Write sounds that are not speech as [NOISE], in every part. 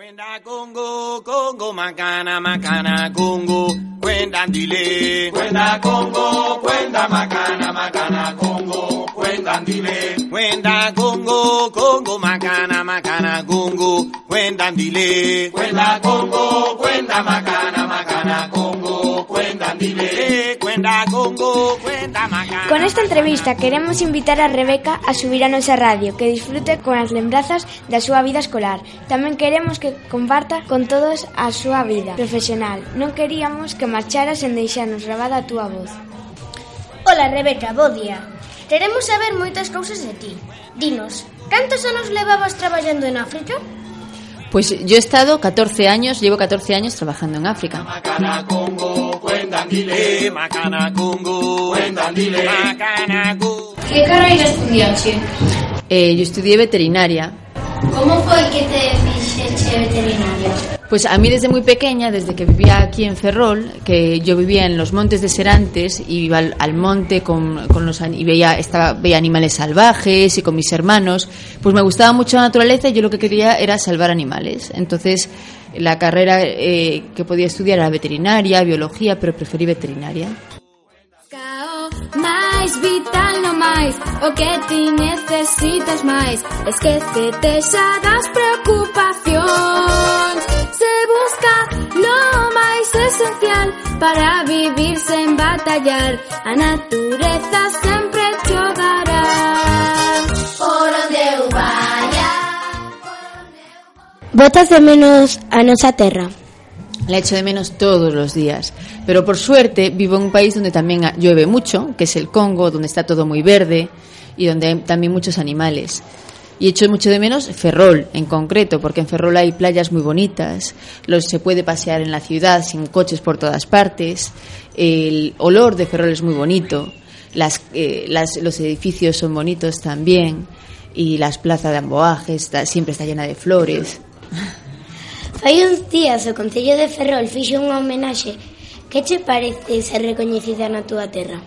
Kwenda Congo, Congo makana makana Congo, kwenda ndile. Kwenda Congo, kwenda makana makana Congo, kwenda ndile. Kwenda Congo, Congo makana makana Congo, kwenda ndile. Kwenda Congo, kwenda makana makana Congo, Con esta entrevista queremos invitar a Rebeca a subir a nosa radio que disfrute con as lembrazas da súa vida escolar. Tamén queremos que comparta con todos a súa vida profesional. Non queríamos que marchara sen deixarnos grabada a túa voz. Ola Rebeca, bo día. Queremos saber moitas cousas de ti. Dinos, cantos anos levabas traballando en África? Pois pues yo he estado 14 años, llevo 14 años trabajando en África. Makana Congo, kwenda ndile. Makana Congo, kwenda ndile. Makana Congo. Que carreira estudiaxe? Eh, yo estudié veterinaria. Como foi que te fixeche veterinaria? Pues a mí desde muy pequeña, desde que vivía aquí en Ferrol, que yo vivía en los montes de Serantes y iba al, al monte con, con los y veía estaba veía animales salvajes y con mis hermanos, pues me gustaba mucho la naturaleza y yo lo que quería era salvar animales. Entonces la carrera eh, que podía estudiar era veterinaria, biología, pero preferí veterinaria. máis vital no máis O que ti necesitas máis Esquecete xa das preocupacións. Se busca no máis esencial Para vivir sen batallar. A natureza sempre Botas de menos a nosa terra. La echo de menos todos los días. Pero por suerte vivo en un país donde también llueve mucho, que es el Congo, donde está todo muy verde y donde hay también muchos animales. Y echo mucho de menos Ferrol en concreto, porque en Ferrol hay playas muy bonitas, los, se puede pasear en la ciudad sin coches por todas partes, el olor de Ferrol es muy bonito, las, eh, las- los edificios son bonitos también, y las plazas de Amboaje está- siempre está llena de flores. [LAUGHS] Fai uns días o Concello de Ferrol fixo unha homenaxe. Que che parece ser recoñecida na túa terra?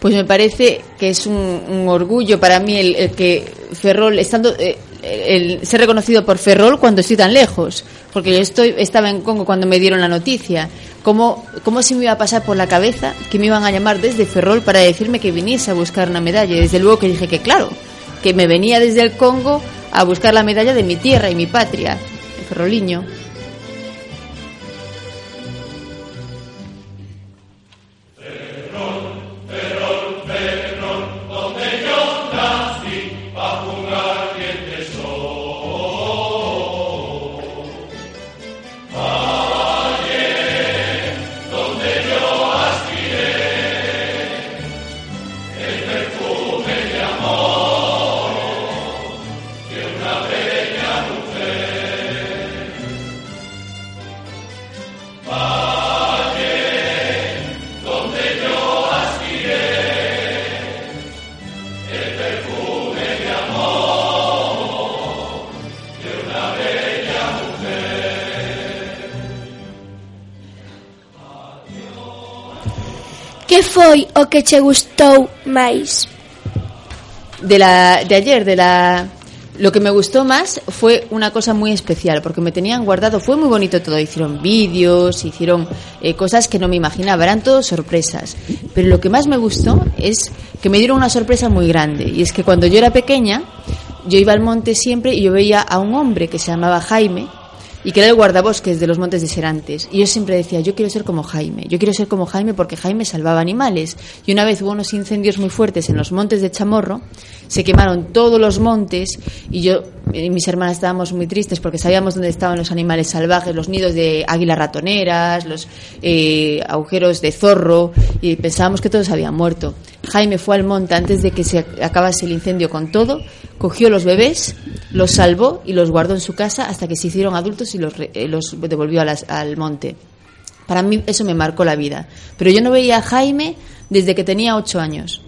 Pues me parece que es un, un orgullo para mí el, el que Ferrol, estando eh, el, ser reconocido por Ferrol cuando estoy tan lejos, porque yo estoy estaba en Congo cuando me dieron la noticia. ¿Cómo, ¿Cómo se me iba a pasar por la cabeza que me iban a llamar desde Ferrol para decirme que viniese a buscar una medalla? Desde luego que dije que claro, que me venía desde el Congo a buscar la medalla de mi tierra y mi patria, el Que foi o que che gustou máis? de la de ayer de la lo que me gustó más fue una cosa muy especial porque me tenían guardado fue muy bonito todo hicieron vídeos hicieron eh, cosas que no me imaginaba eran todo sorpresas pero lo que más me gustó es que me dieron una sorpresa muy grande y es que cuando yo era pequeña yo iba al monte siempre y yo veía a un hombre que se llamaba Jaime y que era el guardabosques de los montes de Serantes. Y yo siempre decía, yo quiero ser como Jaime, yo quiero ser como Jaime porque Jaime salvaba animales. Y una vez hubo unos incendios muy fuertes en los montes de Chamorro, se quemaron todos los montes y yo y mis hermanas estábamos muy tristes porque sabíamos dónde estaban los animales salvajes, los nidos de águilas ratoneras, los eh, agujeros de zorro y pensábamos que todos habían muerto. Jaime fue al monte antes de que se acabase el incendio con todo, cogió los bebés, los salvó y los guardó en su casa hasta que se hicieron adultos y los, eh, los devolvió al monte. Para mí eso me marcó la vida. Pero yo no veía a Jaime desde que tenía ocho años.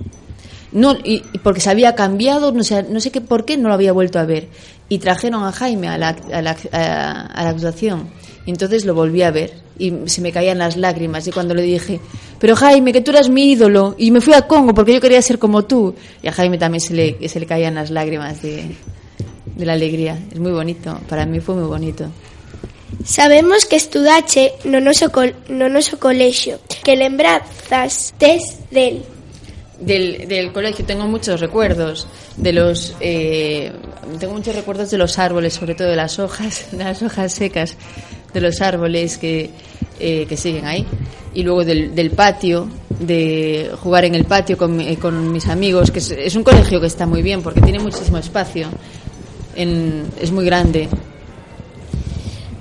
No, y, porque se había cambiado, no sé, no sé qué por qué no lo había vuelto a ver. Y trajeron a Jaime a la, a la, a la actuación. Y entonces lo volví a ver y se me caían las lágrimas. Y cuando le dije, pero Jaime, que tú eras mi ídolo, y me fui a Congo porque yo quería ser como tú. Y a Jaime también se le, se le caían las lágrimas de, de la alegría. Es muy bonito, para mí fue muy bonito. Sabemos que estudache no noso, col, no noso colexio, que lembrazas tes del del, del colegio tengo muchos recuerdos de los eh, tengo muchos recuerdos de los árboles sobre todo de las hojas [LAUGHS] de las hojas secas de los árboles que, eh, que siguen ahí y luego del, del, patio de jugar en el patio con, eh, con mis amigos que es, es, un colegio que está muy bien porque tiene muchísimo espacio en, es muy grande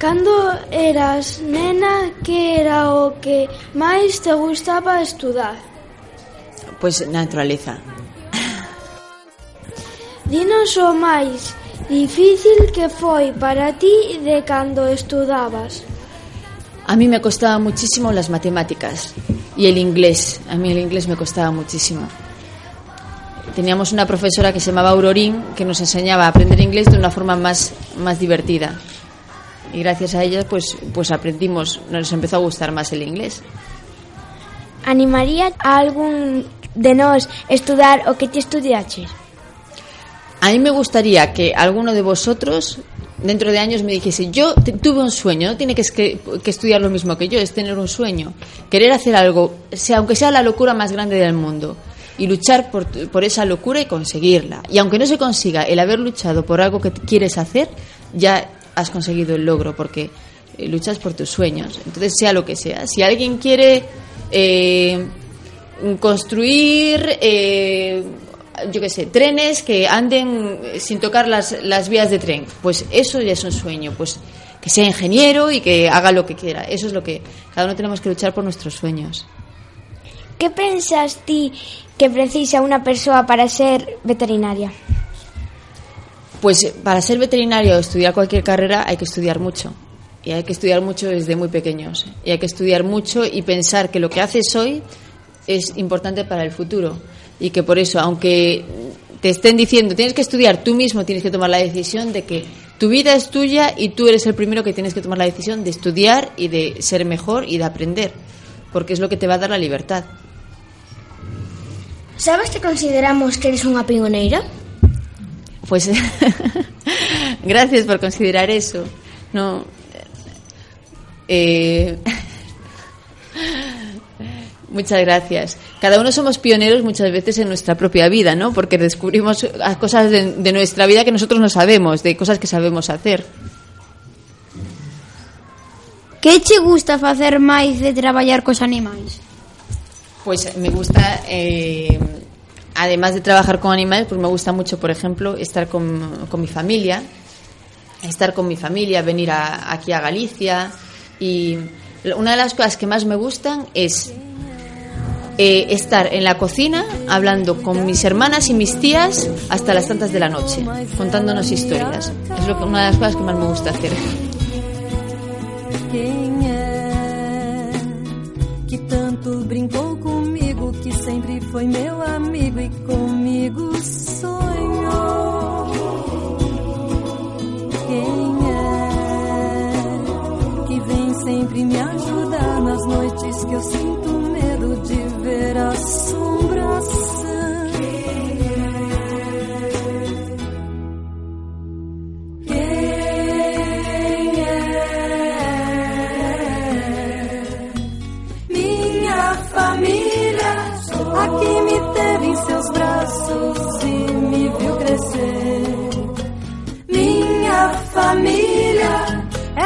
Cando eras nena, que era o que máis te gustaba estudar? Pois naturaleza. Dinos o máis difícil que foi para ti de cando estudabas. A mí me costaba muchísimo las matemáticas y el inglés. A mí el inglés me costaba muchísimo. Teníamos una profesora que se llamaba Aurorín que nos enseñaba a aprender inglés de una forma más, más divertida y gracias a ellas pues, pues aprendimos, nos empezó a gustar más el inglés. Animaría a algún de nos estudar o que te estudiaches? A mí me gustaría que alguno de vosotros dentro de años me dijese, yo tuve un sueño, no tiene que, estudiar lo mismo que yo, es tener un sueño, querer hacer algo, sea, aunque sea la locura más grande del mundo, y luchar por, por esa locura y conseguirla. Y aunque no se consiga el haber luchado por algo que quieres hacer, ya has conseguido el logro porque eh, luchas por tus sueños. Entonces, sea lo que sea. Si alguien quiere eh, construir, eh, yo qué sé, trenes que anden sin tocar las, las vías de tren, pues eso ya es un sueño. Pues que sea ingeniero y que haga lo que quiera. Eso es lo que cada uno tenemos que luchar por nuestros sueños. ¿Qué pensas ti que precisa una persona para ser veterinaria? Pues para ser veterinario o estudiar cualquier carrera hay que estudiar mucho. Y hay que estudiar mucho desde muy pequeños. Y hay que estudiar mucho y pensar que lo que haces hoy es importante para el futuro. Y que por eso, aunque te estén diciendo tienes que estudiar, tú mismo tienes que tomar la decisión de que tu vida es tuya y tú eres el primero que tienes que tomar la decisión de estudiar y de ser mejor y de aprender. Porque es lo que te va a dar la libertad. Sabes que consideramos que eres unha pioneira? Pues [LAUGHS] gracias por considerar eso. No, eh, [LAUGHS] muchas gracias. Cada uno somos pioneros muchas veces en nuestra propia vida, ¿no? Porque descubrimos cosas de, de nuestra vida que nosotros no sabemos, de cosas que sabemos hacer. Que che gusta facer máis de traballar cos animais? Pues me gusta eh, además de trabajar con animales, pues me gusta mucho, por ejemplo, estar con, con mi familia, estar con mi familia, venir a, aquí a Galicia. Y una de las cosas que más me gustan es eh, estar en la cocina hablando con mis hermanas y mis tías hasta las tantas de la noche, contándonos historias. Es lo que, una de las cosas que más me gusta hacer. que tanto brincou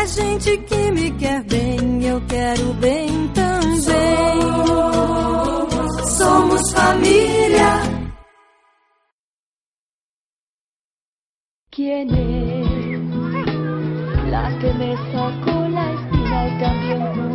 é gente que me quer bem, eu quero bem também. Somos família. ¿Quién es la que me sacó la espina y también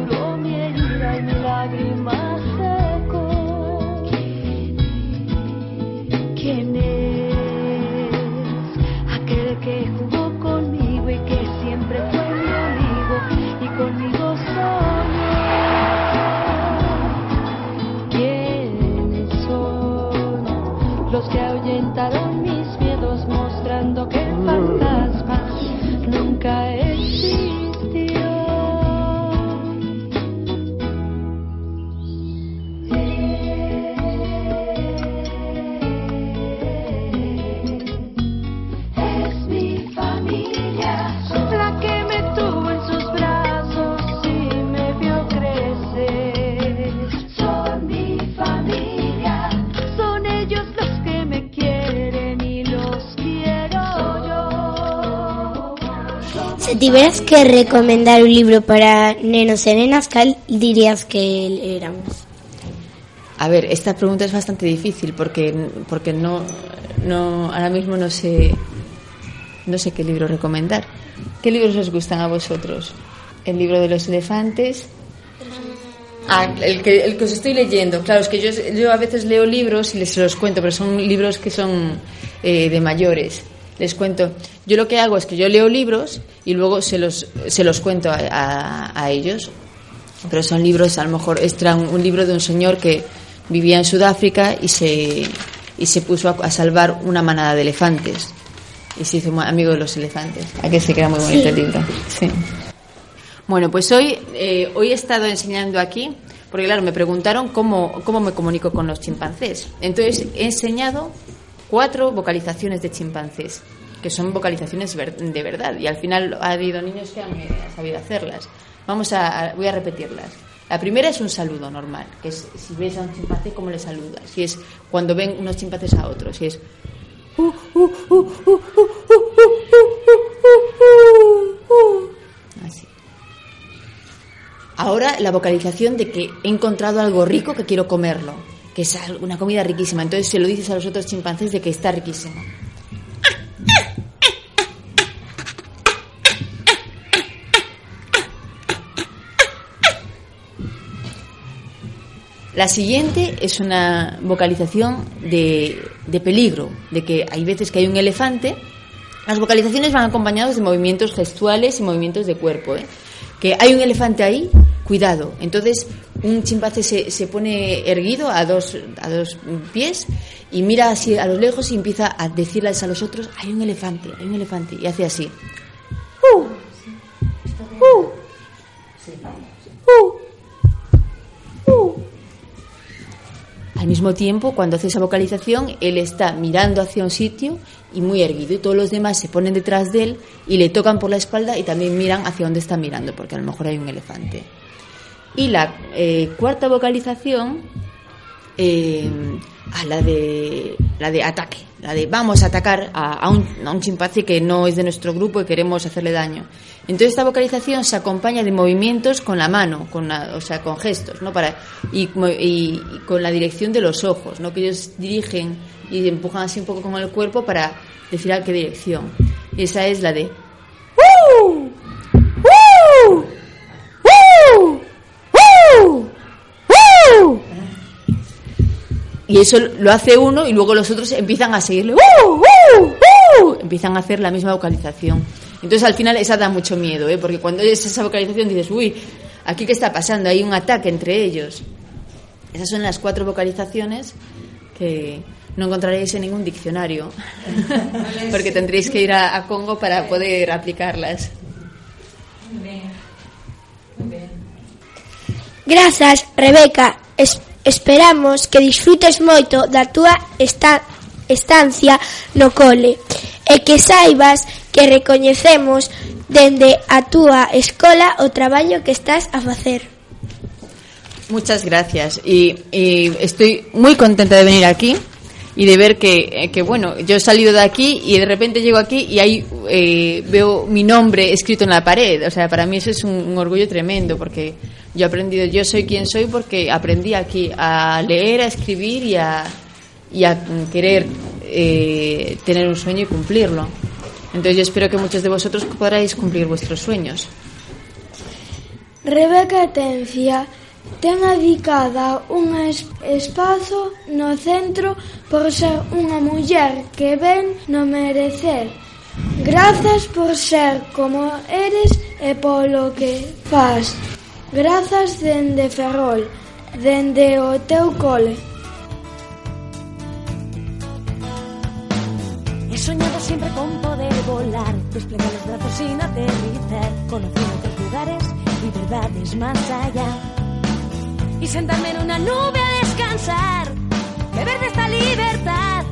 tiveras que recomendar un libro para nenos e nenas, cal dirías que éramos? A ver, esta pregunta es bastante difícil porque, porque no, no, ahora mismo no sé, no sé qué libro recomendar. ¿Qué libros os gustan a vosotros? El libro de los elefantes. Ah, el que, el que os estoy leyendo. Claro, es que yo, yo a veces leo libros y les los cuento, pero son libros que son eh, de mayores. Les cuento. Yo lo que hago es que yo leo libros y luego se los, se los cuento a, a, a ellos. Pero son libros, a lo mejor, extra un, un libro de un señor que vivía en Sudáfrica y se, y se puso a, a salvar una manada de elefantes. Y se hizo amigo de los elefantes. ¿A que se queda muy bonito Sí. el libro? Sí. Bueno, pues hoy, eh, hoy he estado enseñando aquí, porque claro, me preguntaron cómo, cómo me comunico con los chimpancés. Entonces he enseñado cuatro vocalizaciones de chimpancés, que son vocalizaciones de verdad. Y al final ha habido niños que han eh, sabido hacerlas. Vamos a, voy a repetirlas. La primera es un saludo normal, que es si ves a un chimpancé, ¿cómo le saludas? Si es cuando ven unos chimpancés a otros, si es Así. Ahora la vocalización de que he encontrado algo rico que quiero comerlo, que es una comida riquísima. Entonces se lo dices a los otros chimpancés de que está riquísimo. La siguiente es una vocalización de, de peligro, de que hay veces que hay un elefante. Las vocalizaciones van acompañadas de movimientos gestuales y movimientos de cuerpo. ¿eh? Que hay un elefante ahí, cuidado. Entonces un chimpancé se, se pone erguido a dos, a dos pies y mira así a lo lejos y empieza a decirles a los otros, hay un elefante, hay un elefante. Y hace así. Al mismo tiempo, cuando hace esa vocalización, él está mirando hacia un sitio y muy erguido, y todos los demás se ponen detrás de él y le tocan por la espalda y también miran hacia donde está mirando, porque a lo mejor hay un elefante. Y la eh, cuarta vocalización, eh, a la de la de ataque, la de vamos a atacar a, a un, a un chimpancé que no es de nuestro grupo y queremos hacerle daño. Entonces esta vocalización se acompaña de movimientos con la mano, con la- o sea, con gestos, ¿no? Para y, con la dirección de los ojos, ¿no? Que ellos dirigen y empujan así un poco con el cuerpo para decir a qué dirección. Y esa es la de. ¡Uh! Y eso lo hace uno y luego los otros empiezan a seguirle. ¡Uh! ¡Uh! ¡Uh! Empiezan a hacer la misma vocalización. Entonces al final esa da mucho miedo, ¿eh? porque cuando oyes esa vocalización dices, uy, aquí qué está pasando, hay un ataque entre ellos. Esas son las cuatro vocalizaciones que no encontraréis en ningún diccionario, [LAUGHS] porque tendréis que ir a, a Congo para poder aplicarlas. Grazas, Rebeca. Es, Esperamos que disfrutes moito da túa esta, estancia no cole e que saibas que recoñecemos dende a túa escola o traballo que estás a facer. Muchas gracias y, y estoy muy contenta de venir aquí y de ver que, eh, que, bueno, yo he salido de aquí y de repente llego aquí y ahí eh, veo mi nombre escrito en la pared. O sea, para mí eso es un, un orgullo tremendo porque Yo he aprendido, yo soy quien soy porque aprendí aquí a leer, a escribir y a, y a querer eh, tener un sueño y cumplirlo. Entonces yo espero que muchos de vosotros podráis cumplir vuestros sueños. Rebeca Tencia ten adicada un espazo no centro por ser unha muller que ven no merecer. Grazas por ser como eres e polo que faz. Grazas dende Ferrol, dende o teu cole. He soñado siempre con poder volar, desplegar los brazos sin aterrizar, conocer otros lugares y verdades más allá. Y sentarme en una nube a descansar, beber de esta libertad